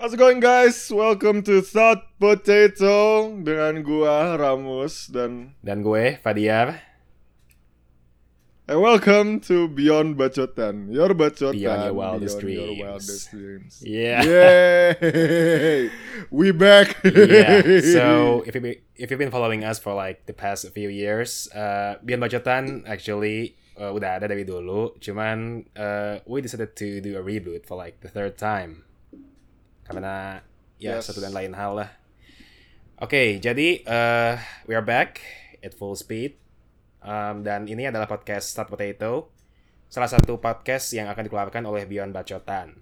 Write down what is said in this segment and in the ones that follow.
How's it going guys? Welcome to Thought Potato dengan gua Ramus dan Dan gue, Fadiar, and welcome to Beyond Bacotan. Your bacotan Beyond your wildest beyond your dreams. wildest dreams. Yeah. Yay! We back. yeah. So if you be, if you've been following us for like the past few years, uh, Beyond Bacotan actually uh, udah ada dari dulu. Cuman uh, we decided to do a reboot for like the third time. Karena ya Yes. satu dan lain hal lah. Oke, jadi uh, we are back at full speed. Um, dan ini adalah podcast Start Potato, salah satu podcast yang akan dikeluarkan oleh Beyond Bacotan.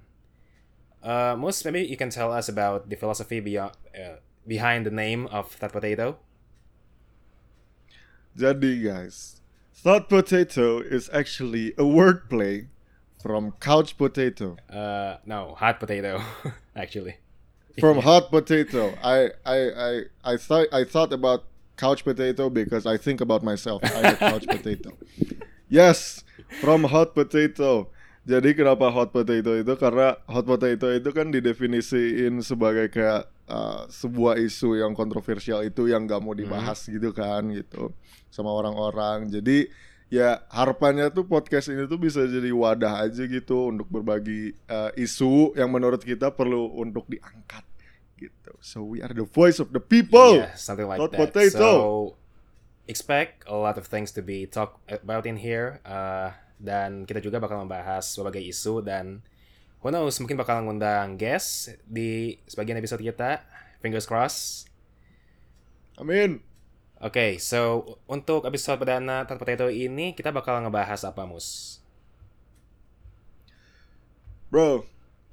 Uh, Mus, maybe you can tell us about the philosophy beyond, uh, behind the name of Start Potato. Jadi guys, Thought Potato is actually a wordplay from couch potato. Uh, no, hot potato, actually. From hot potato. I I I I thought I thought about couch potato because I think about myself. I'm a couch potato. Yes, from hot potato. Jadi kenapa hot potato itu? Karena hot potato itu kan didefinisiin sebagai kayak uh, sebuah isu yang kontroversial itu yang nggak mau dibahas gitu kan gitu sama orang-orang. Jadi ya harapannya tuh podcast ini tuh bisa jadi wadah aja gitu untuk berbagi uh, isu yang menurut kita perlu untuk diangkat gitu. So we are the voice of the people. Yeah, something like Hot that. potato. So expect a lot of things to be talked about in here. Uh, dan kita juga bakal membahas berbagai isu dan who knows mungkin bakal ngundang guest di sebagian episode kita. Fingers crossed. I Oke, so untuk episode perdana Tat Potato ini kita bakal ngebahas apa, Mus? bro,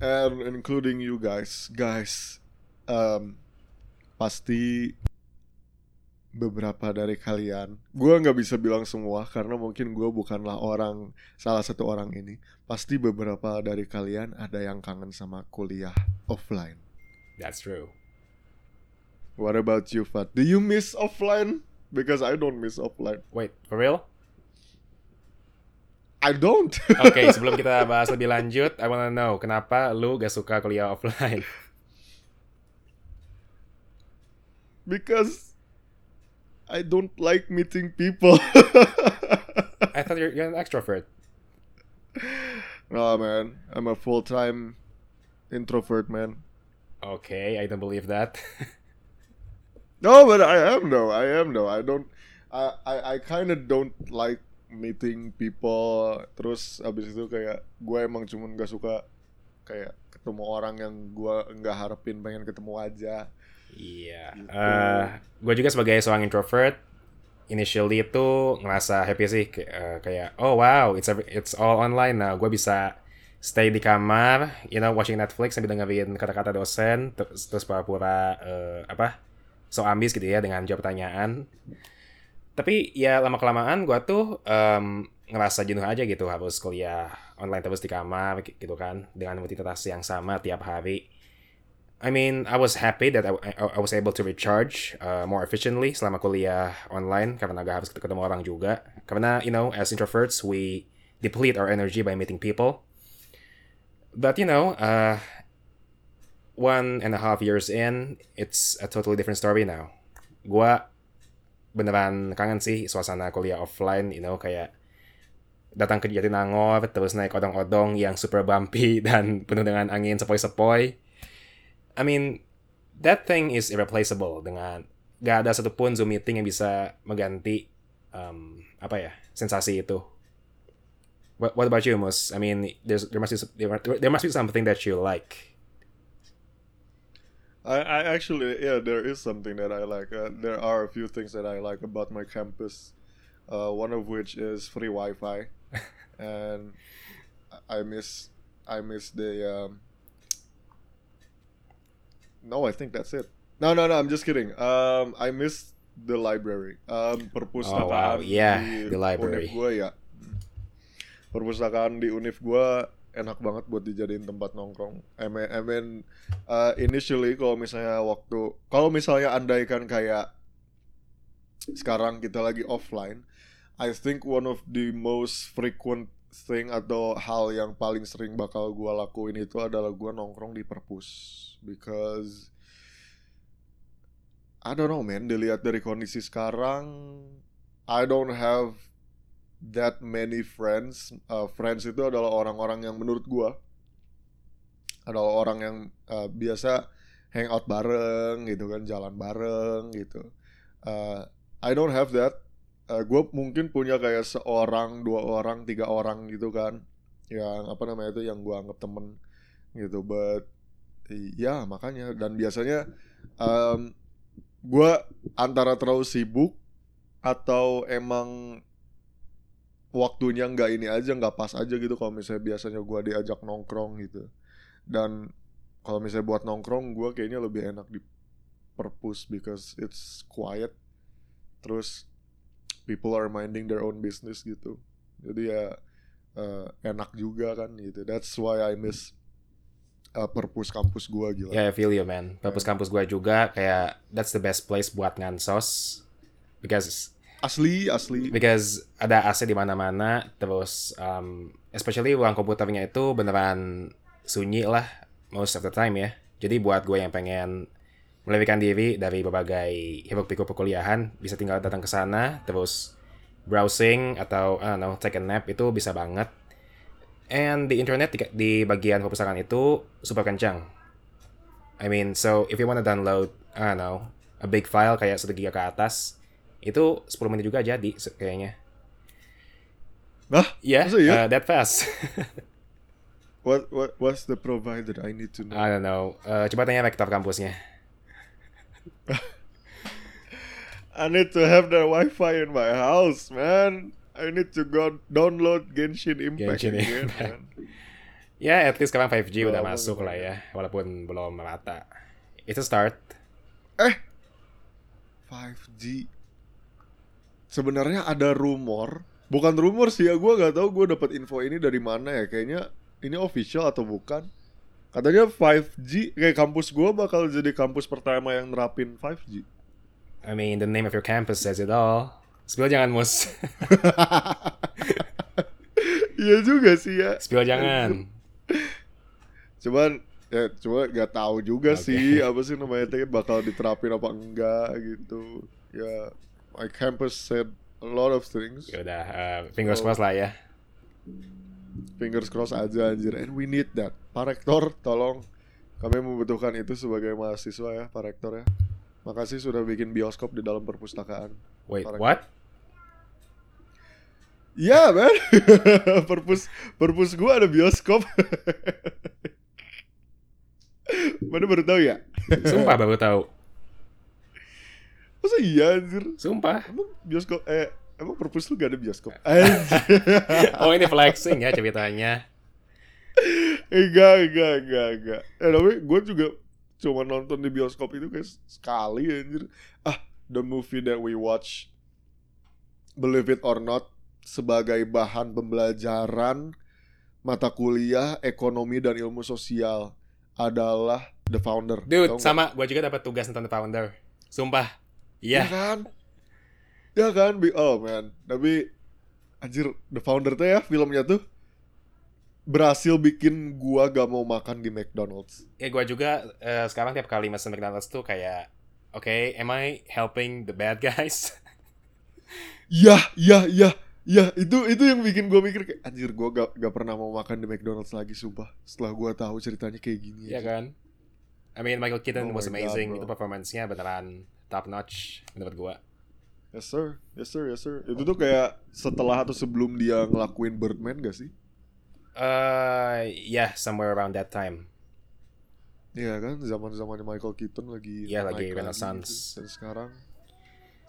and including you guys, guys, um, pasti beberapa dari kalian, gua nggak bisa bilang semua karena mungkin gua bukanlah orang salah satu orang ini. Pasti beberapa dari kalian ada yang kangen sama kuliah offline. That's true. What about you, Fat? Do you miss offline? Because I don't miss offline. Wait, for real? I don't. Oke, sebelum kita bahas lebih lanjut, I wanna know kenapa lu gak suka kuliah offline? because I don't like meeting people. I thought you're, you're an extrovert. no, man. I'm a full time introvert, man. Okay, I don't believe that. No, but I am though. I am though. I don't. I I, I kind of don't like meeting people. Terus abis itu kayak gue emang cuman gak suka kayak ketemu orang yang gue nggak harapin pengen ketemu aja. Iya. Gitu. gue juga sebagai seorang introvert, initially itu ngerasa happy sih kayak, eh, kayak oh wow, it's every- it's all online now. Gue bisa stay di kamar, you know, watching Netflix sambil dengerin kata-kata dosen, terus terus pura-pura eh, apa? So ambis gitu ya dengan jawab pertanyaan. Tapi ya lama kelamaan gue tuh em, ngerasa jenuh aja gitu harus kuliah online terus di kamar gitu kan dengan rutinitas yang sama tiap hari. I mean, I was happy that I, I, I was able to recharge uh, more efficiently selama kuliah online karena gak harus ketemu orang juga. Karena, you know, as introverts, we deplete our energy by meeting people. But, you know, uh, one and a half years in, it's a totally different story now. Gua beneran kangen sih suasana kuliah offline, you know, kayak datang ke Jatinangor, terus naik odong-odong yang super bumpy dan penuh dengan angin sepoi-sepoi. I mean, that thing is irreplaceable dengan gak ada satupun Zoom meeting yang bisa mengganti um, apa ya sensasi itu. What, what about you, Mus? I mean, there's, there must be there, there must be something that you like. I, I actually yeah there is something that I like. Uh, there are a few things that I like about my campus. Uh, one of which is free Wi-Fi, and I miss I miss the. Um, no, I think that's it. No, no, no. I'm just kidding. Um, I miss the library. Um, perpustakaan Oh, wow. Yeah, di the library. Gue ya. Perpustakaan di Univ gue enak banget buat dijadiin tempat nongkrong. I mean, I mean uh, initially kalau misalnya waktu kalau misalnya andaikan kayak sekarang kita lagi offline, I think one of the most frequent thing atau hal yang paling sering bakal gue lakuin itu adalah gue nongkrong di perpus because I don't know man dilihat dari kondisi sekarang I don't have that many friends uh, friends itu adalah orang-orang yang menurut gue adalah orang yang uh, biasa hangout bareng gitu kan jalan bareng gitu. Uh, I don't have that. Uh, gue mungkin punya kayak seorang dua orang tiga orang gitu kan yang apa namanya itu yang gue anggap temen gitu. But ya makanya. Dan biasanya um, gue antara terlalu sibuk atau emang waktunya nggak ini aja nggak pas aja gitu kalau misalnya biasanya gue diajak nongkrong gitu dan kalau misalnya buat nongkrong gue kayaknya lebih enak di perpus because it's quiet terus people are minding their own business gitu jadi ya uh, enak juga kan gitu that's why I miss uh, perpus kampus gua gila. Ya, yeah, I feel you man. Perpus yeah. kampus gua juga kayak that's the best place buat ngansos because asli asli because ada AC di mana-mana terus um, especially ruang komputernya itu beneran sunyi lah most of the time ya. Jadi buat gue yang pengen melarikan diri dari berbagai hiruk pikuk perkuliahan bisa tinggal datang ke sana terus browsing atau I don't know take a nap itu bisa banget And the internet di, di bagian perpustakaan itu super kencang. I mean, so if you wanna download, I don't know, a big file kayak 1 giga ke atas, itu 10 menit juga jadi kayaknya. Nah, yeah, ya? uh, that fast. what what what's the provider I need to know? I don't know. Uh, coba tanya rektor kampusnya. I need to have the wifi in my house, man. I need to go download Genshin Impact Genshin again, Impact. ya, at least sekarang 5G oh, udah masuk lah ya, walaupun belum merata. It's a start. Eh, 5G. Sebenarnya ada rumor, bukan rumor sih ya, gue gak tahu gue dapat info ini dari mana ya. Kayaknya ini official atau bukan. Katanya 5G, kayak kampus gue bakal jadi kampus pertama yang nerapin 5G. I mean, the name of your campus says it all. Spill jangan mus. Iya juga sih ya. Spill jangan. Cuman ya cuma gak tahu juga okay. sih apa sih namanya bakal diterapin apa enggak gitu. Ya my campus said a lot of things. Ya udah uh, fingers crossed lah ya. Fingers crossed aja anjir and we need that. Pak Rektor tolong kami membutuhkan itu sebagai mahasiswa ya Pak Rektor ya. Makasih sudah bikin bioskop di dalam perpustakaan. Wait, what? Iya, yeah, man. perpus perpus gua ada bioskop. Mana baru tahu ya? Sumpah baru tahu. Masa iya anjir? Sumpah. Emang bioskop eh emang perpus lu gak ada bioskop? oh ini flexing ya ceritanya. enggak, enggak, enggak, enggak. Eh tapi gue juga cuma nonton di bioskop itu kayak sekali anjir. Ah, the movie that we watch believe it or not sebagai bahan pembelajaran mata kuliah ekonomi dan ilmu sosial adalah The Founder. Dude, sama gue juga dapat tugas tentang The Founder. Sumpah. Iya. Yeah. Ya kan? Ya kan? Oh man, tapi anjir The Founder tuh ya filmnya tuh berhasil bikin gua gak mau makan di McDonald's. Ya gua juga uh, sekarang tiap kali mesen McDonald's tuh kayak oke, okay, am I helping the bad guys? Ya, ya, ya. Ya itu itu yang bikin gue mikir kayak anjir gue gak, gak pernah mau makan di McDonald's lagi sumpah setelah gue tahu ceritanya kayak gini. Iya kan? I mean Michael Keaton oh was amazing God, itu performance-nya beneran top notch menurut gue. Yes sir, yes sir, yes sir. Itu tuh kayak setelah atau sebelum dia ngelakuin Birdman gak sih? Uh, yeah, somewhere around that time. Iya kan, zaman zaman Michael Keaton lagi. Iya lagi renaissance. Gitu. Dan sekarang,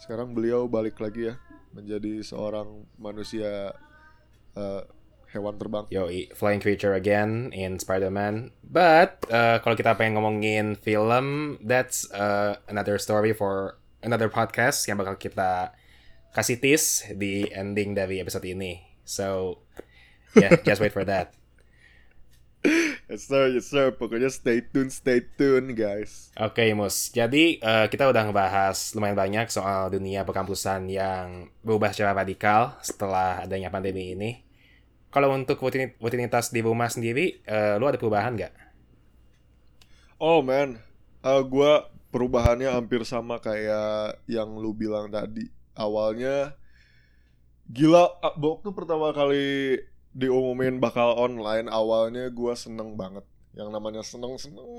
sekarang beliau balik lagi ya menjadi seorang manusia uh, hewan terbang. Yo, flying creature again in Spider-Man. But uh, kalau kita pengen ngomongin film, that's uh, another story for another podcast yang bakal kita kasih tease di ending dari episode ini. So, yeah, just wait for that. yes sir, yes sir. Pokoknya stay tune, stay tune guys. Oke okay, Mus, jadi uh, kita udah ngebahas lumayan banyak soal dunia perkampusan yang berubah secara radikal setelah adanya pandemi ini. Kalau untuk rutin- rutinitas di rumah sendiri, eh, lu ada perubahan nggak? Oh man, Eh gua perubahannya hampir sama kayak yang lu bilang tadi. Awalnya gila, waktu pertama kali diumumin bakal online, awalnya gua seneng banget. Yang namanya seneng seneng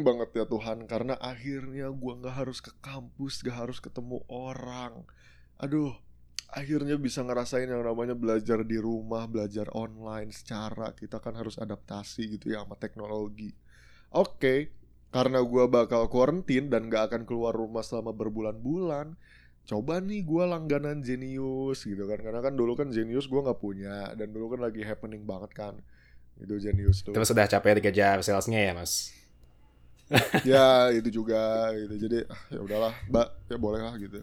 banget ya Tuhan, karena akhirnya gua nggak harus ke kampus, gak harus ketemu orang. Aduh, akhirnya bisa ngerasain yang namanya belajar di rumah, belajar online secara kita kan harus adaptasi gitu ya sama teknologi. Oke, karena gua bakal quarantine dan gak akan keluar rumah selama berbulan-bulan coba nih gua langganan Genius gitu kan. Karena kan dulu kan Genius gua nggak punya dan dulu kan lagi happening banget kan. Itu Genius tuh. Terus sudah capek dikejar salesnya ya mas? ya itu juga gitu. Jadi ah, ya udahlah mbak ya boleh lah gitu.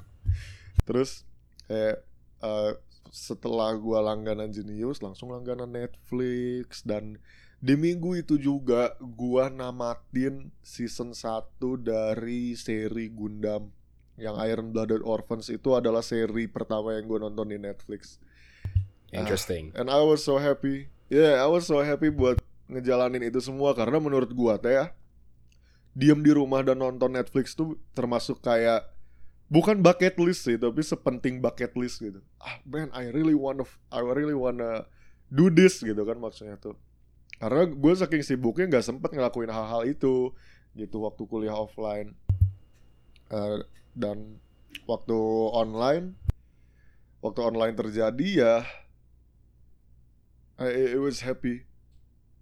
Terus kayak eh, setelah gua langganan Genius langsung langganan Netflix. Dan di minggu itu juga gua namatin season 1 dari seri Gundam. Yang Iron Blooded Orphans itu adalah seri pertama yang gue nonton di Netflix. Interesting. and I was so happy. Yeah I was so happy buat ngejalanin itu semua. Karena menurut gua teh ya diem di rumah dan nonton Netflix tuh termasuk kayak bukan bucket list sih tapi sepenting bucket list gitu. Ah man I really wanna I really wanna do this gitu kan maksudnya tuh. Karena gue saking sibuknya nggak sempet ngelakuin hal-hal itu gitu waktu kuliah offline. Eh, dan waktu online waktu online terjadi ya I, I was happy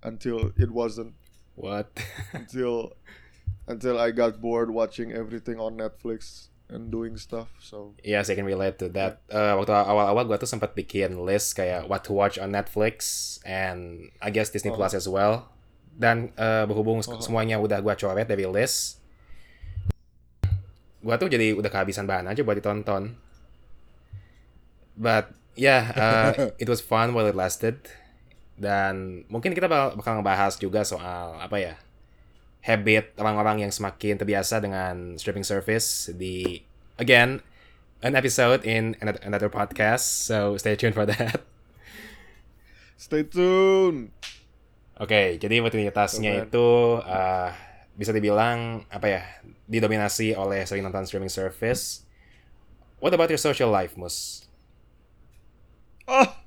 until it wasn't. What? until until I got bored watching everything on Netflix and doing stuff. So Yes, I can relate to that. Eh, waktu awal-awal gue tuh sempat bikin list kayak what to watch on Netflix and I guess Disney Oh. Plus as well. Dan eh, berhubung Oh. semuanya udah gue coret dari list, gue tuh jadi udah kehabisan bahan aja buat ditonton. But yeah, uh, it was fun while it lasted. Dan mungkin kita bakal, bakal ngebahas juga soal apa ya habit orang-orang yang semakin terbiasa dengan streaming service di again an episode in another, another podcast. So stay tuned for that. stay tuned. Oke, jadi rutinitasnya Alright. itu uh, bisa dibilang apa ya didominasi oleh sering nonton streaming service. What about your social life, Mus? Ah,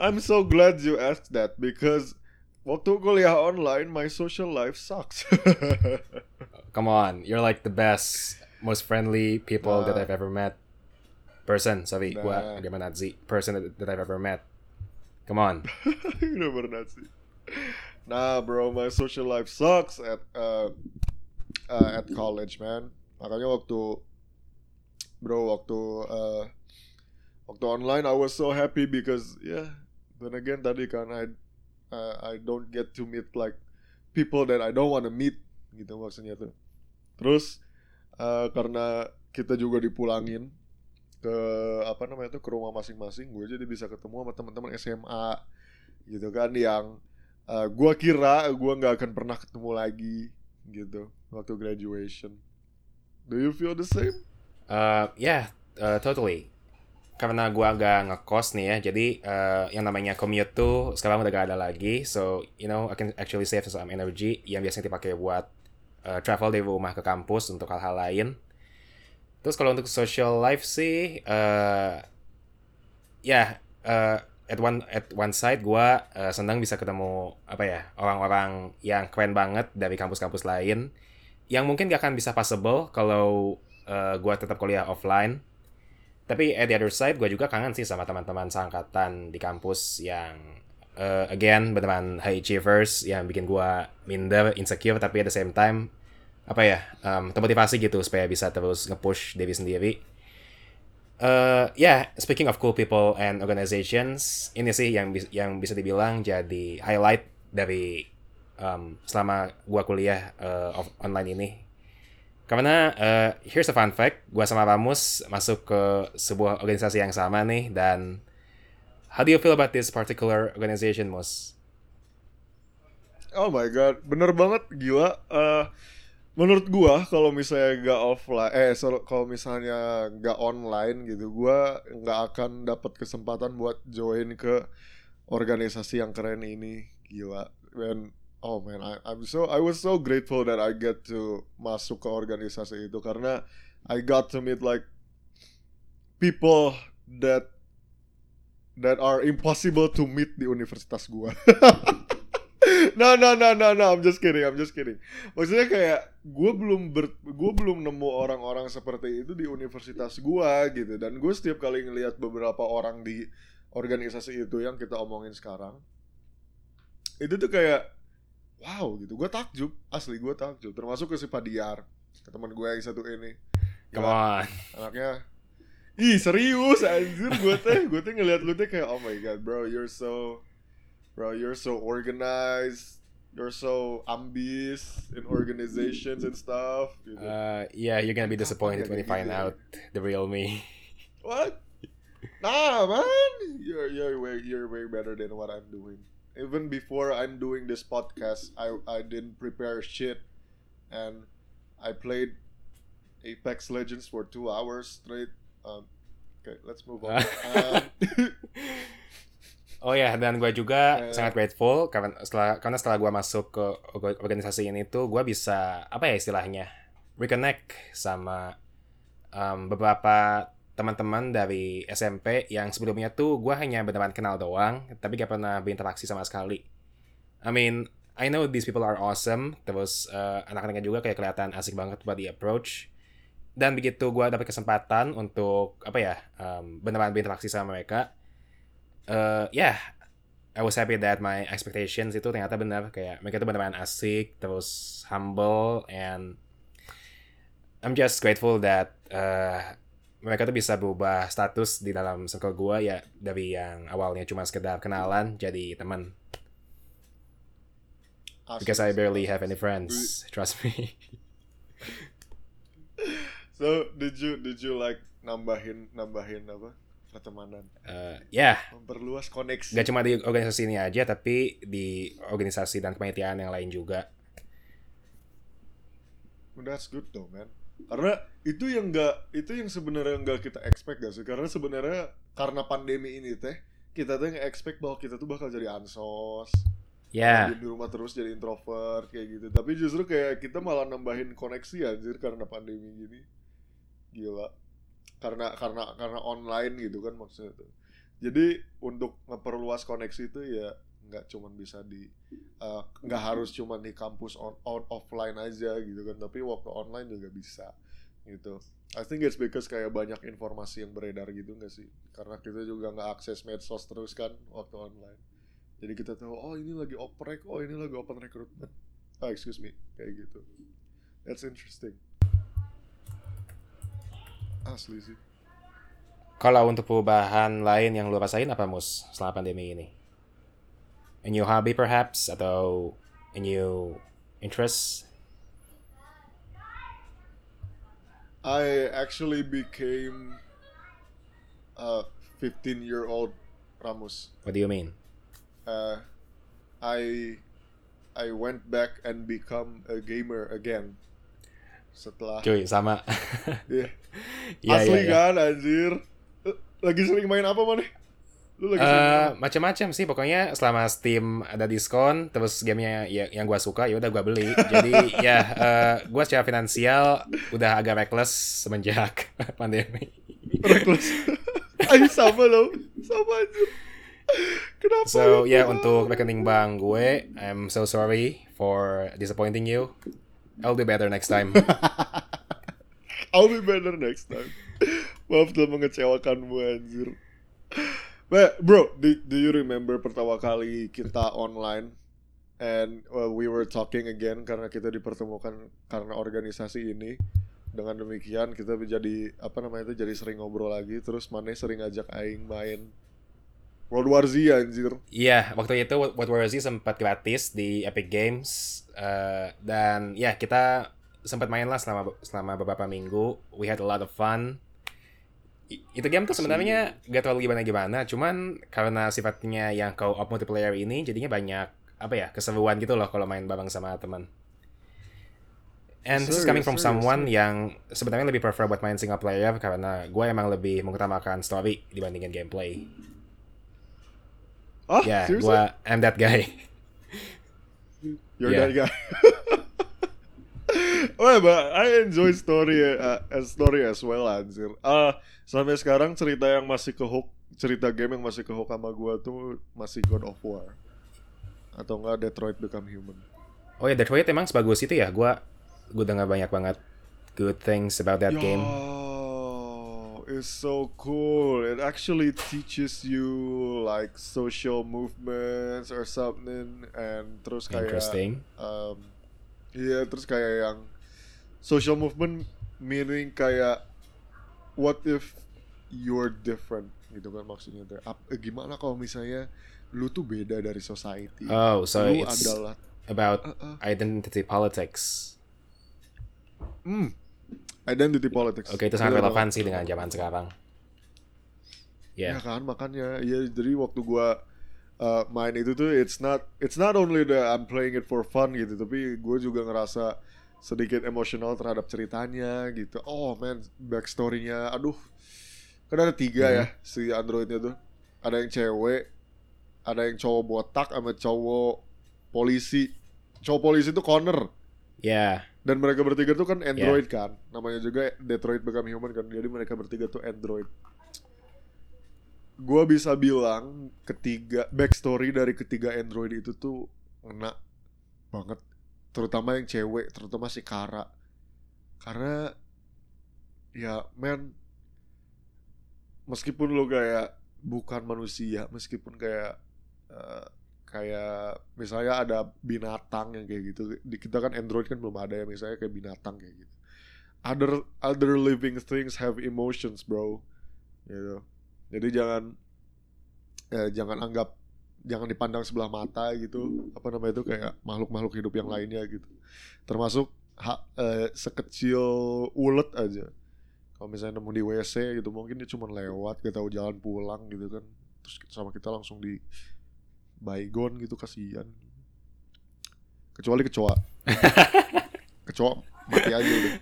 I'm so glad you asked that because waktu kuliah online my social life sucks. Come on, you're like the best, most friendly people that I've ever met. Person, sorry, Nah. gua Agama Nazi. Person that, that I've ever met. Come on. Pernah sih. Nah, bro, my social life sucks at uh, uh, at college, man. Makanya waktu bro waktu uh, waktu online I was so happy because yeah, then again tadi kan I uh, I don't get to meet like people that I don't want to meet gitu maksudnya tuh. Terus uh, karena kita juga dipulangin ke apa namanya tuh ke rumah masing-masing, gue jadi bisa ketemu sama teman-teman SMA gitu kan yang uh, gua kira gua nggak akan pernah ketemu lagi gitu waktu graduation. Do you feel the same? Uh, yeah, uh, totally. Karena gua agak ngekos nih ya, jadi uh, yang namanya commute tuh sekarang udah gak ada lagi. So, you know, I can actually save some energy yang biasanya dipakai buat uh, travel dari rumah ke kampus untuk hal-hal lain. Terus kalau untuk social life sih, uh, ya, uh, at one at one side gua uh, senang bisa ketemu apa ya orang-orang yang keren banget dari kampus-kampus lain yang mungkin gak akan bisa possible kalau uh, gue tetap kuliah offline. Tapi at the other side, gue juga kangen sih sama teman-teman seangkatan di kampus yang uh, again beneran high achievers yang bikin gue minder, insecure, tapi at the same time apa ya um, termotivasi gitu supaya bisa terus nge-push diri sendiri. Uh, ya, yeah, speaking of cool people and organizations, ini sih yang yang bisa dibilang jadi highlight dari um, selama gua kuliah uh, online ini. Karena uh, here's a fun fact, gua sama Ramus masuk ke sebuah organisasi yang sama nih dan how do you feel about this particular organization, Mus? Oh my god, bener banget gila. Eh, menurut gua kalau misalnya nggak offline, eh so- kalau misalnya nggak online gitu, gua nggak akan dapat kesempatan buat join ke organisasi yang keren ini gila man oh man I, I'm so I was so grateful that I get to masuk ke organisasi itu karena I got to meet like people that that are impossible to meet di universitas gua. No no no no no I'm just kidding I'm just kidding. Maksudnya kayak gue belum ber, gue belum nemu orang-orang seperti itu di universitas gua gitu. Dan gue setiap kali ngelihat beberapa orang di organisasi itu yang kita omongin sekarang itu tuh kayak wow gitu gue takjub asli gue takjub termasuk ke si Padiar ke teman gue yang satu ini Come on. anaknya ih serius anjir gue teh gue teh ngeliat lu teh kayak oh my god bro you're so bro you're so organized you're so ambis in organizations and stuff gitu. Uh, yeah, you're gonna be disappointed when you find out the real me. What? Nah, man. You're you're way you're way better than what I'm doing. Even before I'm doing this podcast, I I didn't prepare shit, and I played Apex Legends for two hours straight. Um, okay, let's move on. um, Oh ya, dan gue juga Eh. sangat grateful karena setelah karena setelah gue masuk ke orga- organisasi ini tuh gue bisa apa ya istilahnya reconnect sama um, beberapa teman-teman dari SMP yang sebelumnya tuh gue hanya beneran kenal doang, tapi gak pernah berinteraksi sama sekali. I mean, I know these people are awesome, terus eh, anak-anaknya juga kayak kelihatan asik banget buat di approach. Dan begitu gue dapet kesempatan untuk apa ya um, beneran berinteraksi sama mereka, eh yeah, I was happy that my expectations itu ternyata benar kayak mereka tuh beneran asik terus humble and I'm just grateful that eh, mereka tuh bisa berubah status di dalam circle gua ya dari yang awalnya cuma sekedar kenalan jadi teman. Because I barely have any friends trust me. So did you did you like nambahin nambahin apa pertemanan, Eh, ya. Memperluas koneksi? gak cuma di organisasi ini aja tapi di organisasi dan kepanitiaan yang lain juga. That's good though, man. Karena itu yang enggak itu yang sebenarnya enggak kita expect gak sih? Karena sebenarnya karena pandemi ini teh kita tuh nge-expect bahwa kita tuh bakal jadi ansos, ya diem di rumah terus jadi introvert kayak gitu. Tapi justru kayak kita malah nambahin koneksi anjir karena pandemi gini. Gila. Karena karena karena online gitu kan maksudnya tuh. Jadi untuk memperluas koneksi itu ya nggak cuman bisa di eh, nggak harus cuman di kampus on, on offline aja gitu kan tapi waktu online juga bisa gitu. I think it's because kayak banyak informasi yang beredar gitu nggak sih? Karena kita juga nggak akses medsos terus kan waktu online. Jadi kita tahu oh ini lagi oprek oh ini lagi open recruitment. Oh excuse me kayak gitu. That's interesting. Asli sih. Kalau untuk perubahan lain yang lu rasain apa mus selama pandemi ini? A new hobby perhaps atau a new interest? I actually became a 15 year old Ramos. What do you mean? Uh, I I went back and become a gamer again. Setelah Cuy, sama. Iya. Iya, asli iya, iya. kan anjir. Lagi sering main apa mana? Lu lagi sering main Eh, macam-macam sih pokoknya selama Steam ada diskon terus gamenya ya, yang gua suka ya udah gua beli jadi ya eh, gua secara finansial udah agak reckless semenjak pandemi Reckless. Ayo sama lo. Sama anjir. Kenapa? so ya kenapa? untuk rekening bank gue I'm so sorry for disappointing you I'll do better next time I'll be better next time. Maaf telah mengecewakanmu anjir. But bro, do, do you remember pertama kali kita online and well, we were talking again karena kita dipertemukan karena organisasi ini. Dengan demikian kita menjadi apa namanya itu jadi sering ngobrol lagi terus Mane sering ajak aing main World War Z anjir. Iya, waktu itu What War Z sempat gratis di Epic Games eh, dan ya kita sempat main lah selama selama beberapa minggu. We had a lot of fun. Itu game tuh sebenarnya gak terlalu gimana gimana, cuman karena sifatnya yang co-op multiplayer ini jadinya banyak apa ya keseruan gitu loh kalau main bareng sama teman. And this is coming from someone yang sebenarnya lebih prefer buat main single player karena gue emang lebih mengutamakan story dibandingin gameplay. Ah, Ya, seriously? gua I'm that guy. You're Yeah. that guy. oh, but I enjoy story uh, as story as well, anjir. Ah, sampai sekarang cerita yang masih ke hook, cerita game yang masih ke hook sama gua tuh masih God of War. Atau enggak Detroit Become Human. Oh ya, Detroit emang sebagus itu ya. Gua gua dengar banyak banget good things about that Yo, game. it's so cool. It actually teaches you like social movements or something and terus kayak Interesting. um, iya terus kayak yang social movement meaning kayak what if you're different gitu kan maksudnya eh, gimana kalau misalnya lu tuh beda dari society Oh, so lu it's adalah about Uh-uh. identity politics. hmm, identity politics Oke, itu sangat Bener relevan banget. sih dengan zaman sekarang. Ya Ya. kan makanya ya jadi waktu gua uh, main itu tuh it's not it's not only that I'm playing it for fun gitu tapi gue juga ngerasa sedikit emosional terhadap ceritanya gitu. Oh man backstorynya aduh. Kan ada tiga ya si androidnya tuh. Ada yang cewek ada yang cowok botak sama cowok polisi. Cowok polisi itu Connor Ya. dan mereka bertiga tuh kan android kan. Namanya juga Detroit Become Human kan. Jadi mereka bertiga tuh android. Gua bisa bilang ketiga backstory dari ketiga android itu tuh ngena banget terutama yang cewek terutama si Kara. Karena ya men meskipun lo kayak bukan manusia meskipun kayak eh, kayak misalnya ada binatang yang kayak gitu di kita kan android kan belum ada ya misalnya kayak binatang kayak gitu. Other other living things have emotions bro. Gitu. Jadi jangan eh, jangan anggap jangan dipandang sebelah mata gitu. Apa namanya itu kayak makhluk-makhluk hidup yang lainnya gitu. Termasuk ha- eh, sekecil ulet aja. Kalau misalnya nemu di WC gitu mungkin dia cuma lewat kita tahu jalan pulang gitu kan. Terus sama kita langsung di baygon gitu kasihan. Kecuali kecoa. Kecoa mati aja udah.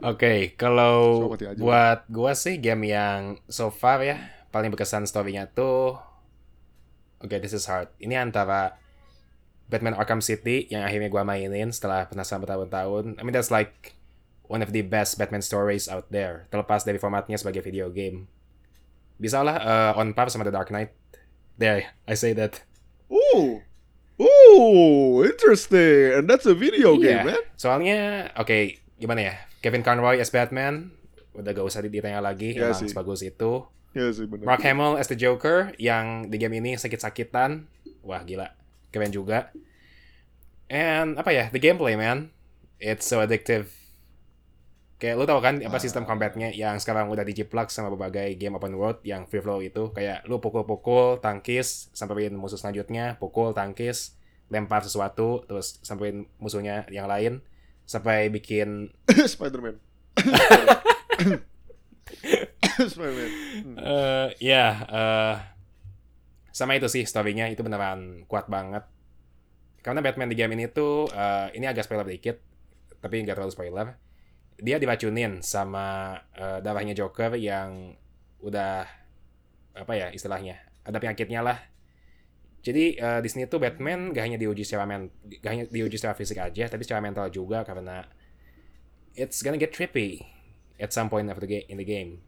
Oke, kalau mati aja. buat gua sih game yang so far ya paling berkesan story-nya tuh Oke, this is hard. Ini antara Batman Arkham City yang akhirnya gua mainin setelah penasaran bertahun-tahun. I mean that's like one of the best Batman stories out there. Terlepas dari formatnya sebagai video game. Bisa lah uh, on par sama The Dark Knight. There, I say that. Ooh. Ooh, interesting. And that's a video Iya, game, man. soalnya oke gimana ya? Kevin Conroy as Batman udah gak usah ditanya lagi, Iya emang sebagus itu. Ya sih benar. Mark Hamill as the Joker yang di game ini sakit-sakitan. Wah, gila. Keren juga. And apa ya? The gameplay, man. It's so addictive. Kayak lu tau kan apa sistem combatnya yang sekarang udah dijiplak sama berbagai game open world yang free flow itu kayak lu pukul-pukul, tangkis, samperin musuh selanjutnya, pukul, tangkis, lempar sesuatu, terus samperin musuhnya yang lain sampai bikin Spider-Man. Eh ya eh sama itu sih story-nya itu beneran kuat banget. Karena Batman di game ini tuh eh, ini agak spoiler dikit, tapi nggak terlalu spoiler. Dia diracunin sama eh, darahnya Joker yang udah apa ya istilahnya ada penyakitnya lah. Jadi eh, di sini tuh Batman gak hanya diuji secara men, gak hanya diuji secara fisik aja, tapi secara mental juga karena it's gonna get trippy at some point of the game in the game.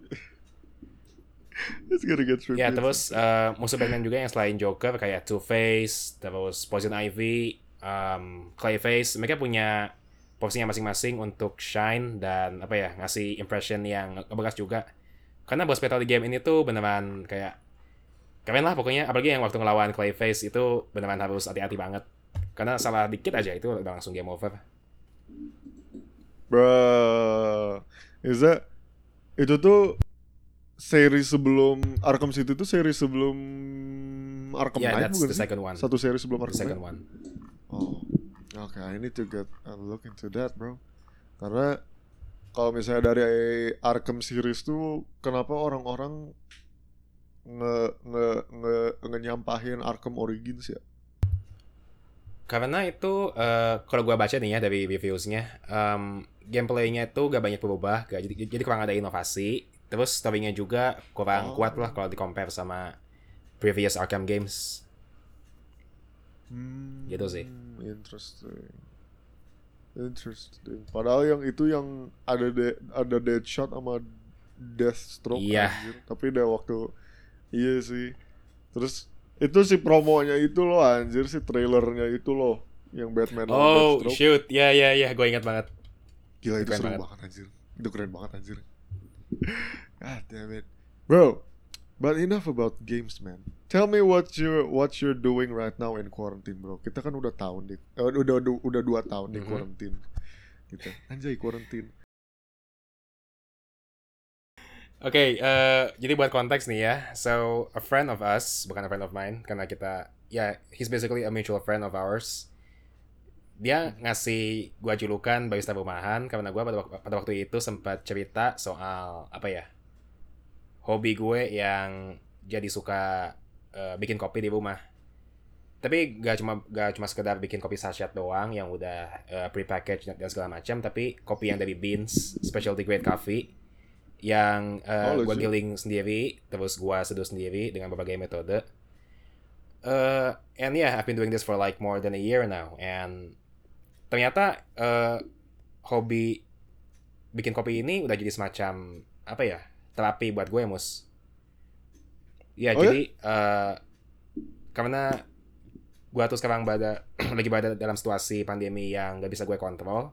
It's gonna get. Ya terus eh, musuh Batman juga yang selain Joker kayak Two Face, terus Poison Ivy, um, Clayface, mereka punya porsinya masing-masing untuk shine dan apa ya ngasih impression yang ngebekas juga. Karena boss battle di game ini tuh beneran kayak keren lah pokoknya apalagi yang waktu ngelawan Clayface itu beneran harus hati-hati banget. Karena salah dikit aja itu udah langsung game over. Bruh. Is that itu tuh seri sebelum Arkham City tuh seri sebelum Arkham Yeah, Knight that's bukan the sih? second one. Satu seri sebelum The Arkham second Knight. one. Oh, oke. I need to get a look into that, bro. Karena kalau misalnya dari Arkham series tuh, kenapa orang-orang nge nge nge ngenyampahin Arkham Origins ya? Karena itu eh, kalau gua baca nih ya dari reviewsnya, em, gameplaynya itu gak banyak berubah, gak, jadi, jadi kurang ada inovasi. Terus story-nya juga kurang Oh. kuat lah kalau di compare sama previous Arkham games. Hmm, Gitu sih. Interesting. Interesting. Padahal yang itu yang ada de ada Deadshot sama Deathstroke Iya. anjir. Tapi udah waktu iya sih. Terus itu si promonya itu loh anjir si trailernya itu loh yang Batman Oh shoot, ya ya ya, gue ingat banget. Gila itu Keren seru banget. banget anjir. Itu keren banget anjir. God damn it. Bro, but enough about games, man. Tell me what you what you're doing right now in quarantine, bro. Kita kan udah tahun di eh, udah udah, udah dua tahun di Mhm. quarantine. Gitu. Anjay quarantine. Oke, eh, jadi buat konteks nih ya. So, a friend of us, bukan a friend of mine, karena kita, ya, he's basically a mutual friend of ours. Dia ngasih gua julukan barista rumahan karena gua pada, pada waktu itu sempat cerita soal apa ya, hobi gue yang jadi suka eh, bikin kopi di rumah. Tapi gak cuma gak cuma sekedar bikin kopi sachet doang yang udah eh, prepackaged dan segala macam, tapi kopi yang dari beans, specialty grade coffee yang uh, Oh, gue giling sendiri, terus gue seduh sendiri dengan berbagai metode. Uh, and yeah, I've been doing this for like more than a year now. And ternyata uh, hobi bikin kopi ini udah jadi semacam apa ya terapi buat gue mus. Ya Oh, ya? jadi uh, karena gue tuh sekarang berada lagi berada dalam situasi pandemi yang gak bisa gue kontrol.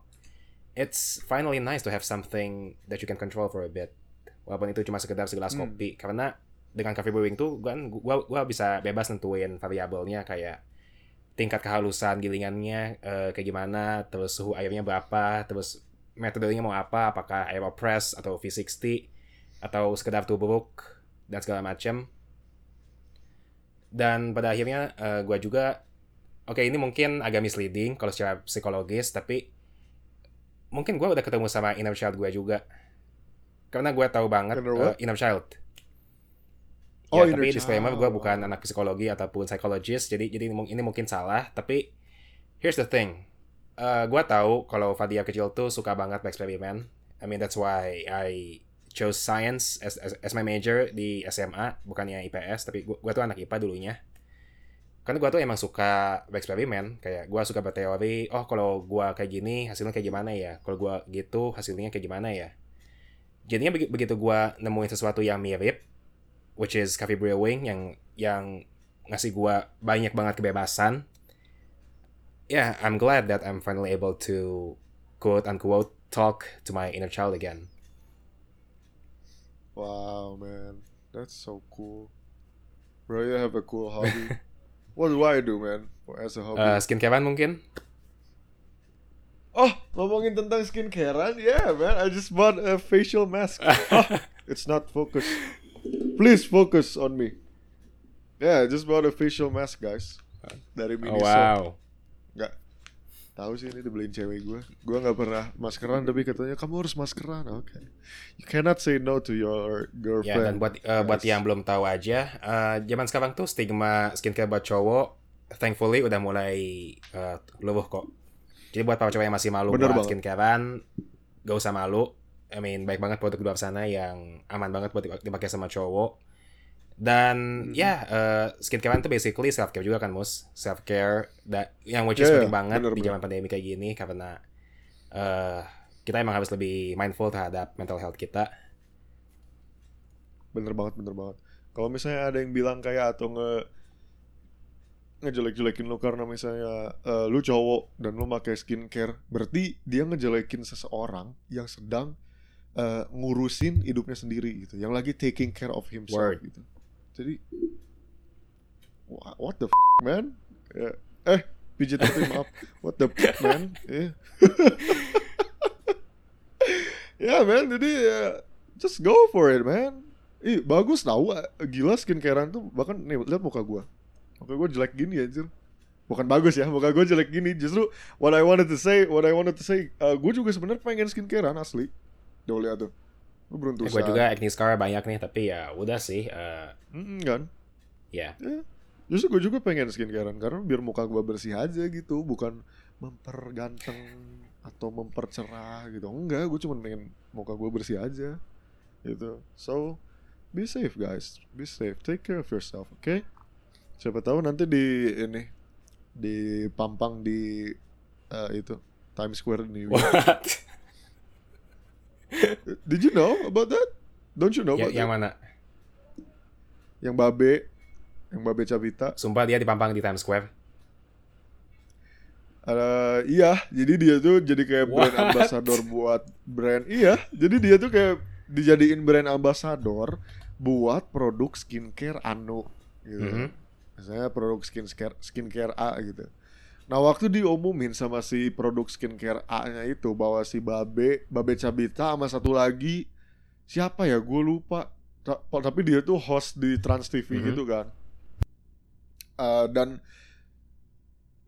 It's finally nice to have something that you can control for a bit. Walaupun itu cuma sekedar segelas Hmm. kopi. Karena dengan coffee brewing tuh gua, gua, gua bisa bebas nentuin variabelnya kayak tingkat kehalusan gilingannya eh, kayak gimana, terus suhu airnya berapa, terus metodenya mau apa, apakah aeropress atau V60 atau sekedar tubruk dan segala macam. Dan pada akhirnya eh, gua juga oke ini mungkin agak misleading kalau secara psikologis tapi mungkin gue udah ketemu sama inner child gue juga. Karena gue tahu banget uh, inner child ya, inner tapi disclaimer gue bukan anak psikologi ataupun psychologist jadi jadi ini, mung- ini mungkin salah tapi here's the thing. Uh, gue tahu kalau Fadia kecil tuh suka banget bereksperimen. I mean that's why I chose science as, as, as my major di SMA bukannya IPS tapi gue tuh anak IPA dulunya. Karena gue tuh emang suka bereksperimen kayak gue suka berteori oh kalau gue kayak gini hasilnya kayak gimana ya? Kalau gue gitu hasilnya kayak gimana ya? Jadinya begi- begitu gue nemuin sesuatu yang mirip which is coffee brewing yang yang ngasih gue banyak banget kebebasan yeah I'm glad that I'm finally able to quote unquote talk to my inner child again Wow, man. That's so cool. Bro, you have a cool hobby. what do I do, man? As a hobby. uh, skincarean mungkin Oh, ngomongin tentang skincarean, yeah, man. I just bought a facial mask. oh, it's not focused. Please focus on me. Yeah, I just bought a facial mask, guys. Dari oh, Miniso. wow Nggak tahu sih ini dibeliin cewek gue. Gue nggak pernah maskeran, tapi katanya kamu harus maskeran. Oke. You cannot say no to your Ya, girlfriend. dan buat eh, buat yang belum tahu aja, eh, zaman sekarang tuh stigma skincare buat cowok, thankfully udah mulai eh, luluh kok. Jadi buat para cowok yang masih malu Bener buat banget. skincarean, gak usah malu. I mean, baik banget produk di luar sana yang aman banget buat dipakai sama cowok. Dan Mhm. ya, eh, skincarean tuh basically self care juga kan, mus. Self care, yang which is Yeah, penting banget bener, di zaman pandemi kayak gini karena eh kita emang harus lebih mindful terhadap mental health kita. Bener banget, bener banget. Kalau misalnya ada yang bilang kayak atau nge ngejelek-jelekin lu karena misalnya eh, lu cowok dan lu pakai skincare, berarti dia ngejelekin seseorang yang sedang eh, ngurusin hidupnya sendiri gitu, yang lagi taking care of himself Word. gitu. Jadi wha- what the f man? Ya, eh, pijit tapi maaf. What the f man? Eh. ya man, jadi ya, just go for it man. Ih, bagus tau Gila skincarean tuh Bahkan nih lihat muka gua Muka gua jelek gini anjir Bukan bagus ya Muka gua jelek gini Justru What I wanted to say What I wanted to say uh, Gue juga sebenarnya pengen skincarean asli Tuh lihat tuh Gue beruntung gue juga acne scar banyak nih, tapi ya udah sih. eh, Mm, kan? ya, Justru gue juga pengen skincarean Karena biar muka gua bersih aja gitu Bukan memperganteng Atau mempercerah gitu. Enggak Gue cuma pengen muka gua bersih aja Gitu. So Be safe guys. Be safe. Take care of yourself Okay Siapa tahu nanti di ini di pampang di eh, itu Times Square di New York. What? Did you know about that? Don't you know Ya- about yang that? mana? Yang Babe, yang Babe Cabita. Sumpah dia dipampang di Times Square. Eh, iya, jadi dia tuh jadi kayak brand What? ambassador buat brand. Iya, jadi dia tuh kayak dijadiin brand ambassador buat produk skincare Anu gitu. Mhm. Misalnya produk skincare skincare A gitu. Nah, waktu diumumin sama si produk skincare A-nya itu bahwa si Babe, Babe Cabita sama satu lagi siapa ya? Gue lupa. Ta- Tapi dia tuh host di Trans TV Mhm. gitu kan. Eh, dan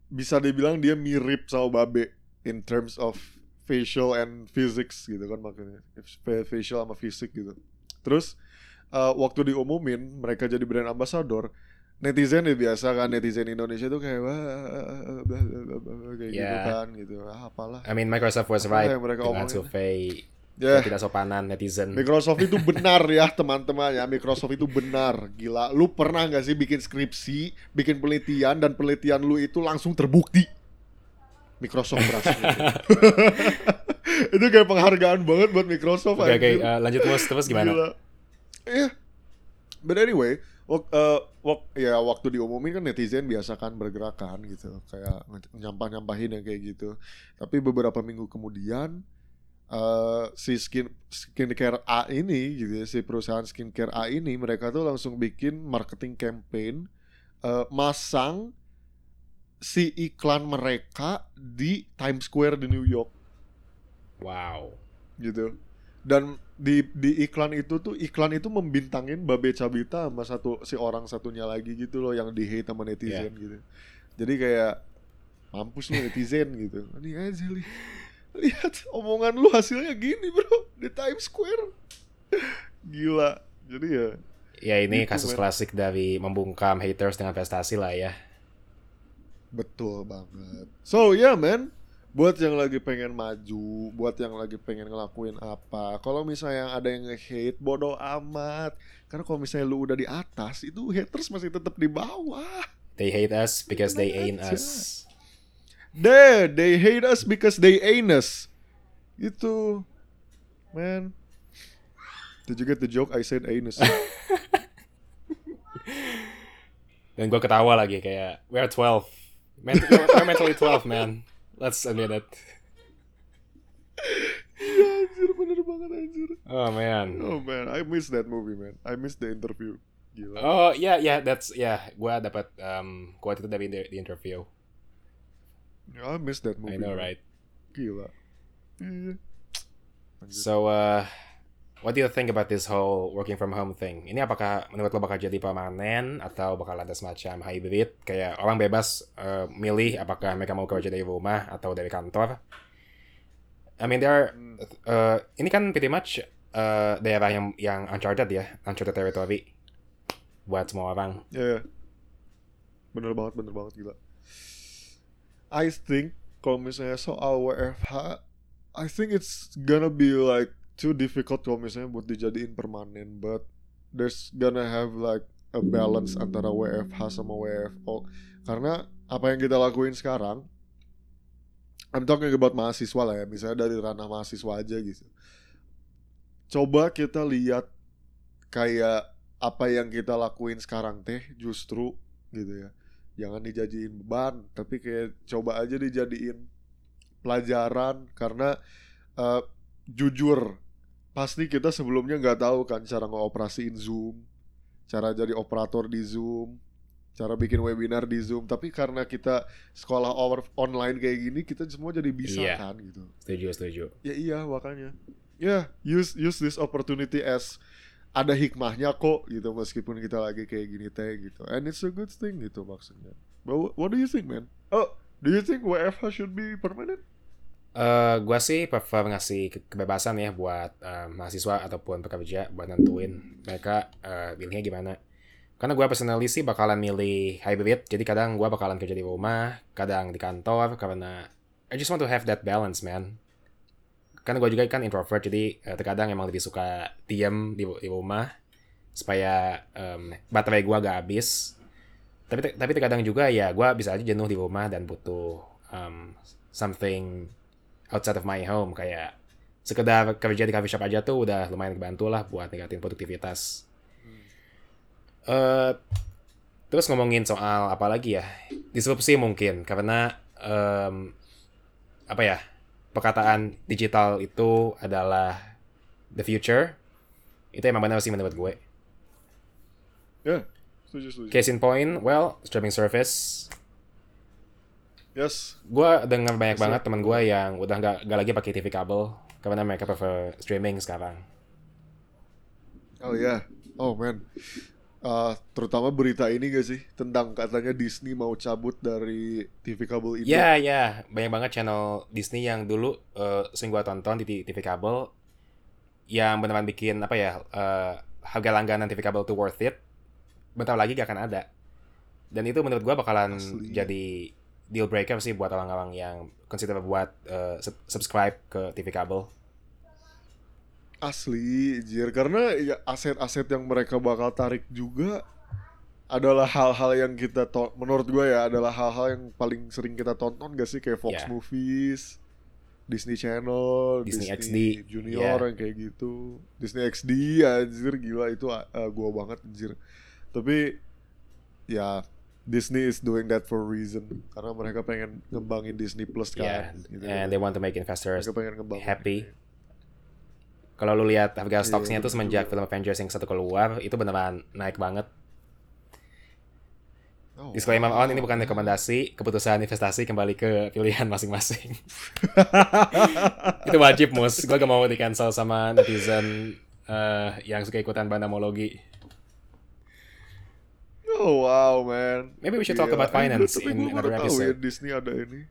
bisa dibilang dia mirip sama Babe in terms of facial and physics gitu kan makanya Fa- facial sama fisik gitu terus eh, waktu diumumin mereka jadi brand ambassador netizen ya biasa kan netizen Indonesia tuh kayak wah blah, blah, blah, blah, kayak gitu Yeah. kan gitu. Ah, apalah. I mean Microsoft was right. yang mereka dengan survei ya tidak sopanan netizen. Microsoft itu benar ya teman-teman ya. Microsoft itu benar. Gila. Lu pernah nggak sih bikin skripsi bikin penelitian dan penelitian lu itu langsung terbukti? Microsoft berhasil itu kayak penghargaan banget buat Microsoft Oke oke anjir. eh, lanjut terus terus gimana? Iya. But anyway, wak, eh, wak- ya waktu diumumin kan netizen biasa kan bergerak kan gitu, kayak nyampah-nyampahin yang kayak gitu. Tapi beberapa minggu kemudian eh, si skin skincare A ini gitu ya, si perusahaan skincare A ini mereka tuh langsung bikin marketing campaign eh, masang si iklan mereka di Times Square di New York Wow. gitu dan di di iklan itu tuh iklan itu membintangin Babe Cabita sama satu si orang satunya lagi gitu loh yang di hate sama netizen gitu. Jadi kayak mampus lu netizen gitu. Ini aja li. Lihat omongan lu hasilnya gini bro di Times Square. Gila. Jadi ya Ya ini Gitu, kasus men. klasik dari membungkam haters dengan prestasi lah ya. betul banget. So yeah man buat yang lagi pengen maju, buat yang lagi pengen ngelakuin apa. Kalau misalnya ada yang nge-hate, bodoh amat. Karena kalau misalnya lu udah di atas, itu haters masih tetap di bawah. They hate us because they ain't aja. us. There, they hate us because they ain't us. Itu, man. Did you get the joke? I said anus. Dan gue ketawa lagi kayak we're 12. Ment- we're mentally 12 man. Let's admit it. Iya, anjir, bener banget anjir. Oh man. Oh man, I miss that movie man. I miss the interview. Gila. Oh yeah yeah that's yeah. Gue dapat um, quote itu dari the, the interview. I miss that movie. I know man. right. Gila. Anjir. So uh, what do you think about this whole working from home thing? Ini apakah menurut lo bakal jadi permanen atau bakal ada semacam hybrid kayak orang bebas uh, milih apakah mereka mau kerja dari rumah atau dari kantor? I mean there are, uh, ini kan pretty much uh, daerah yang yang uncharted ya, uncharted territory buat semua orang. Ya, ya. bener banget, bener banget gila. I think kalau misalnya soal WFH, I think it's gonna be like too difficult kalau misalnya buat dijadiin permanen, but there's gonna have like a balance antara WFH sama WFO. Karena apa yang kita lakuin sekarang, I'm talking about mahasiswa lah ya, misalnya dari ranah mahasiswa aja gitu. Coba kita lihat kayak apa yang kita lakuin sekarang teh justru gitu ya jangan dijadiin beban tapi kayak coba aja dijadiin pelajaran karena eh, jujur pasti kita sebelumnya nggak tahu kan cara ngoperasiin zoom cara jadi operator di zoom cara bikin webinar di zoom tapi karena kita sekolah online kayak gini kita semua jadi bisa Iya. kan gitu Setuju setuju. Ya iya makanya. Ya use use this opportunity as ada hikmahnya kok gitu meskipun kita lagi kayak gini teh gitu. And it's a good thing gitu maksudnya. But wh- what do you think man? Oh, do you think WFH should be permanent? Eh, gua sih prefer ngasih ke- kebebasan ya buat eh, mahasiswa ataupun pekerja buat nentuin mereka eh, pilihnya gimana. Karena gua personally sih bakalan milih hybrid, jadi kadang gua bakalan kerja di rumah, kadang di kantor karena I just want to have that balance, man. Karena gua juga kan introvert, jadi eh, terkadang emang lebih suka diem di, di rumah supaya em, baterai gua gak habis. tapi tapi terkadang juga ya gue bisa aja jenuh di rumah dan butuh um, something outside of my home kayak sekedar kerja di coffee shop aja tuh udah lumayan kebantu lah buat ningkatin produktivitas. Eh, terus ngomongin soal apa lagi ya disrupsi mungkin karena em, apa ya perkataan digital itu adalah the future itu emang benar sih menurut gue. Ya, setuju setuju. Case in point, well streaming service Yes. gue dengar banyak Yes, banget teman gue yang udah nggak nggak lagi pakai TV kabel karena mereka prefer streaming sekarang. Oh ya. Oh man. Uh, terutama berita ini gak sih tentang katanya Disney mau cabut dari TV kabel itu. Ya ya banyak banget channel Disney yang dulu eh, sering gue tonton di TV kabel yang beneran bikin apa ya eh, harga langganan TV kabel tuh worth it. Bentar lagi gak akan ada. Dan itu menurut gue bakalan Asli. jadi deal breaker sih buat orang-orang yang consider buat sub- subscribe ke TV kabel. Asli, jir karena ya aset-aset yang mereka bakal tarik juga adalah hal-hal yang kita menurut gue ya adalah hal-hal yang paling sering kita tonton gak sih kayak Fox Ya. Movies, Disney Channel, Disney XD, Junior ya. yang kayak gitu, Disney XD anjir gila itu uh, gua banget anjir. Tapi ya Disney is doing that for a reason karena mereka pengen ngembangin Disney Plus Yeah, kan. gitu. and they want to make investors mereka pengen ngembangin. happy. Kalau lu lihat harga Iya, stoknya tuh betul semenjak film Avengers yang satu keluar itu beneran naik banget. Oh, Disclaimer wow. on ini bukan rekomendasi, keputusan investasi kembali ke pilihan masing-masing. itu wajib mus, gue gak mau di cancel sama netizen eh, yang suka ikutan banamologi. Oh wow man. Maybe we should talk Gila. about finance in another ya episode. Disney ada ini.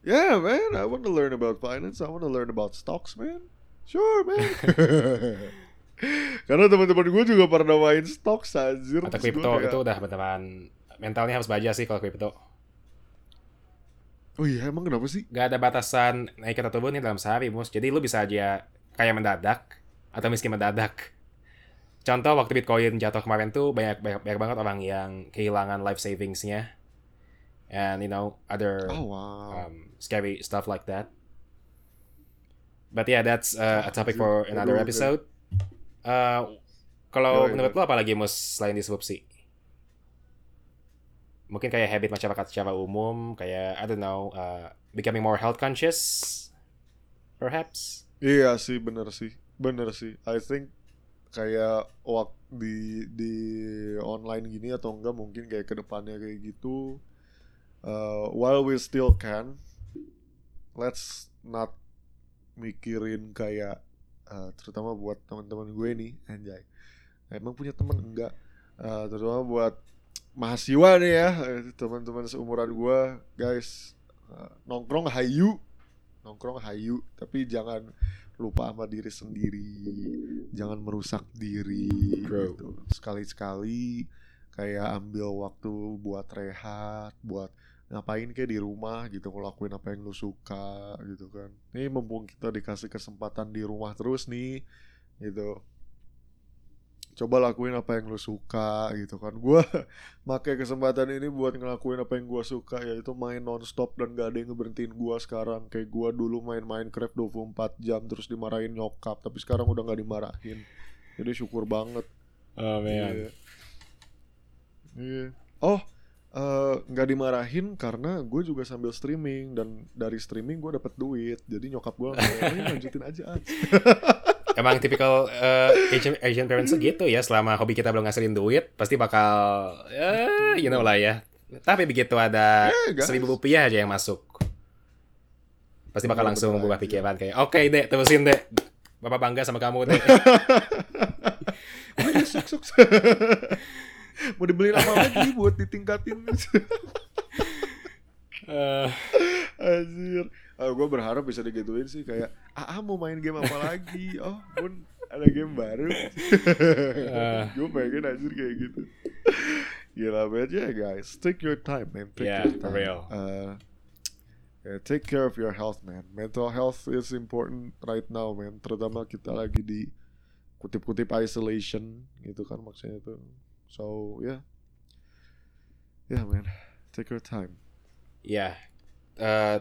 Yeah man, I want to learn about finance. I want to learn about stocks man. Sure man. Karena teman-teman gue juga pernah main stocks anjir. Atau crypto kayak, itu udah beneran mentalnya harus baja sih kalau crypto. Oh iya emang kenapa sih? Gak ada batasan naik atau turun nih dalam sehari mus. Jadi lu bisa aja kaya mendadak atau miskin mendadak. Contoh waktu Bitcoin jatuh kemarin tuh banyak banyak, banyak banget orang yang kehilangan life savingsnya. And you know other Oh wow. um, scary stuff like that. But yeah, that's uh, a topic for another episode. Uh, kalau menurut lo apa lagi mus selain disrupsi? Mungkin kayak habit masyarakat secara umum, kayak I don't know, uh, becoming more health conscious, perhaps. Iya sih bener sih. Bener sih. I think kayak waktu di di online gini atau enggak mungkin kayak ke depannya kayak gitu. Uh, while we still can, let's not mikirin kayak uh, terutama buat teman-teman gue nih anjay. Emang punya teman enggak? Uh, terutama buat mahasiswa nih ya, teman-teman seumuran gue, guys. uh, nongkrong hayu, nongkrong hayu, tapi jangan lupa sama diri sendiri, jangan merusak diri. Bro. gitu. Sekali-sekali kayak ambil waktu buat rehat, buat ngapain kayak di rumah gitu ngelakuin apa yang lu suka gitu kan ini mumpung kita dikasih kesempatan di rumah terus nih gitu coba lakuin apa yang lu suka gitu kan gua pakai kesempatan ini buat ngelakuin apa yang gua suka yaitu main nonstop dan gak ada yang ngeberhentiin gua sekarang kayak gua dulu main Minecraft 24 jam terus dimarahin nyokap tapi sekarang udah nggak dimarahin jadi syukur banget Oh Iya. Iya. Oh, eh, nggak dimarahin karena gue juga sambil streaming dan dari streaming gue dapet duit. Jadi nyokap gue lanjutin aja. Ats." Emang tipikal uh, Asian, Asian parents gitu ya, selama hobi kita belum ngasilin duit, pasti bakal, ya, you know lah ya. Tapi begitu ada guys. seribu rupiah aja yang masuk, pasti bakal Bener-bener langsung berubah pikiran kayak, oke dek, terusin dek. Bapak bangga sama kamu dek. Udah. Mau dibeliin apa lagi buat ditingkatin? Eh, Anjir. gue berharap bisa digituin sih kayak, ah mau main game apa lagi? Oh, pun ada game baru. gue pengen anjir kayak gitu. Gila banget ya guys. Take your time, man. Take Yeah, your time. real. Uh, yeah, take care of your health, man. Mental health is important right now, man. Terutama kita lagi di kutip-kutip isolation gitu kan maksudnya tuh. So, yeah. yeah man, take your time. Ya, eh,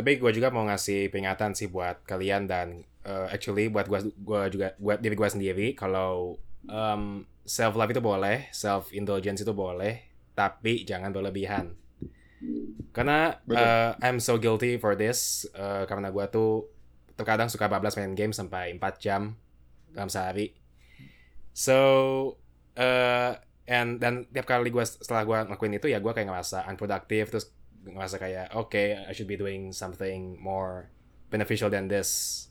tapi gue juga mau ngasih peringatan sih buat kalian dan eh, actually buat gue gua juga buat diri gue sendiri kalau um, self love itu boleh, self indulgence itu boleh, tapi jangan berlebihan. Karena eh, I'm so guilty for this eh, karena gue tuh terkadang suka bablas main game sampai 4 jam dalam sehari. So eh and dan tiap kali gue setelah gue ngelakuin itu ya gue kayak ngerasa unproductive terus ngerasa kayak oke I should be doing something more beneficial than this.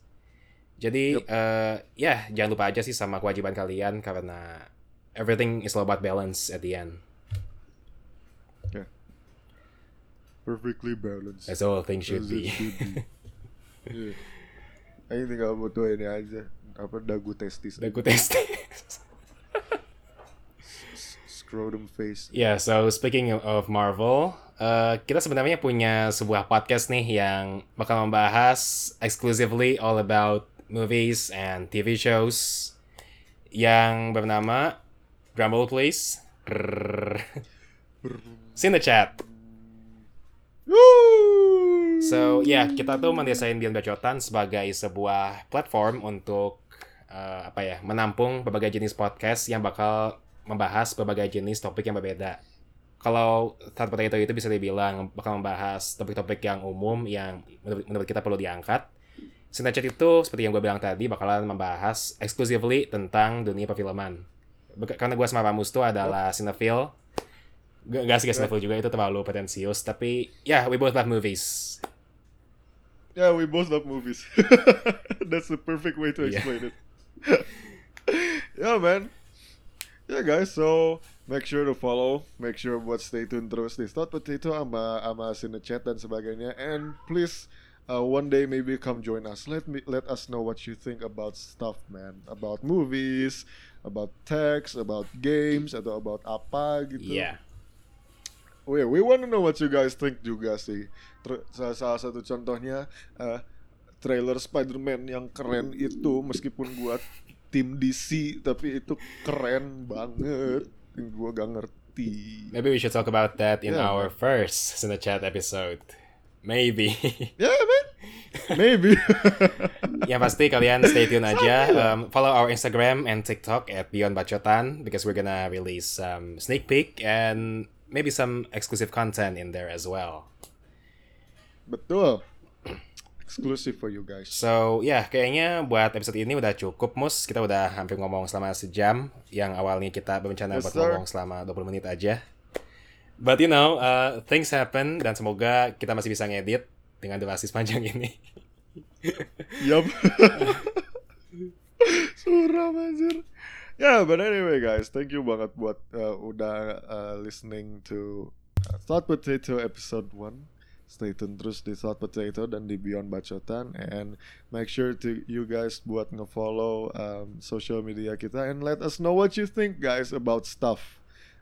Jadi Yup. eh ya jangan lupa aja sih sama kewajiban kalian karena everything is all about balance at the end. Perfectly balanced. That's all things should As be. should be. Iya. Ayo tinggal butuh ini aja apa dagu testis Udah gue testis. scrotum face Ya, so speaking of Marvel, eh, kita sebenarnya punya sebuah podcast nih yang bakal membahas exclusively all about movies and TV shows yang bernama Drumroll please. Brrrr. Cine Chat. Woo! So, ya, kita tuh mendesain Bion Bacotan sebagai sebuah platform untuk eh, apa ya, menampung berbagai jenis podcast yang bakal membahas berbagai jenis topik yang berbeda. Kalau Third Potato itu bisa dibilang bakal membahas topik-topik yang umum yang menurut, menurut kita perlu diangkat. Chat itu seperti yang gue bilang tadi bakalan membahas exclusively tentang dunia perfilman. Karena gue sama Ramus tuh adalah cinephile. Gak, gak sih cinephile juga itu terlalu pretensius. Tapi ya, yeah, we both love movies. Yeah, we both love movies. That's the perfect way to Yeah. explain it. yeah, man. Yeah, guys. So make sure to follow. Make sure buat stay tune terus di Stout Potato sama sama Cine Chat dan sebagainya. And please, uh, one day maybe come join us. Let me let us know what you think about stuff, man. About movies, about text, about games, atau about apa gitu. Yeah. Oh yeah, we want to know what you guys think juga sih. Ter- salah, salah satu contohnya eh, trailer Spider-Man yang keren itu meskipun gua tim DC tapi itu keren banget. Gua gak ngerti. Maybe we should talk about that in Yeah, our first Cine Chat episode. Maybe. Yeah, man. Maybe. yang pasti kalian stay tune aja. Um, follow our Instagram and TikTok at Beyond Bacotan because we're gonna release some sneak peek and maybe some exclusive content in there as well. Betul. Exclusive for you guys. So, ya kayaknya buat episode ini udah cukup, Mus. Kita udah hampir ngomong selama sejam. Yang awalnya kita berencana Yes, buat sir. ngomong selama 20 menit aja. But you know, uh, things happen dan semoga kita masih bisa ngedit dengan durasi sepanjang ini. Yup. Suram anjir. Yeah, but anyway guys, thank you banget buat uh, udah uh, listening to uh, Thought Potato episode 1. Stay tune terus di Thought Potato dan di Beyond Bacotan and make sure to you guys buat nge-follow um, social media kita and let us know what you think guys about stuff.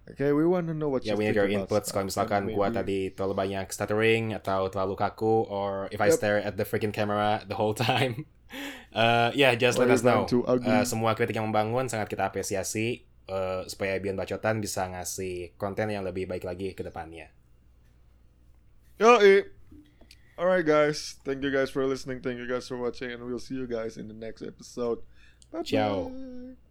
Okay, we want to know what Ya, you we need think your about inputs. Kalau misalkan maybe- tadi terlalu banyak stuttering atau terlalu kaku, or if I Yep. stare at the freaking camera the whole time, uh, yeah, just Or let us know. Uh, semua kritik yang membangun sangat kita apresiasi uh, supaya Bion Bacotan bisa ngasih konten yang lebih baik lagi ke depannya. Yo, eh. Alright, guys. Thank you guys for listening. Thank you guys for watching. And we'll see you guys in the next episode. Bye Ciao. bye.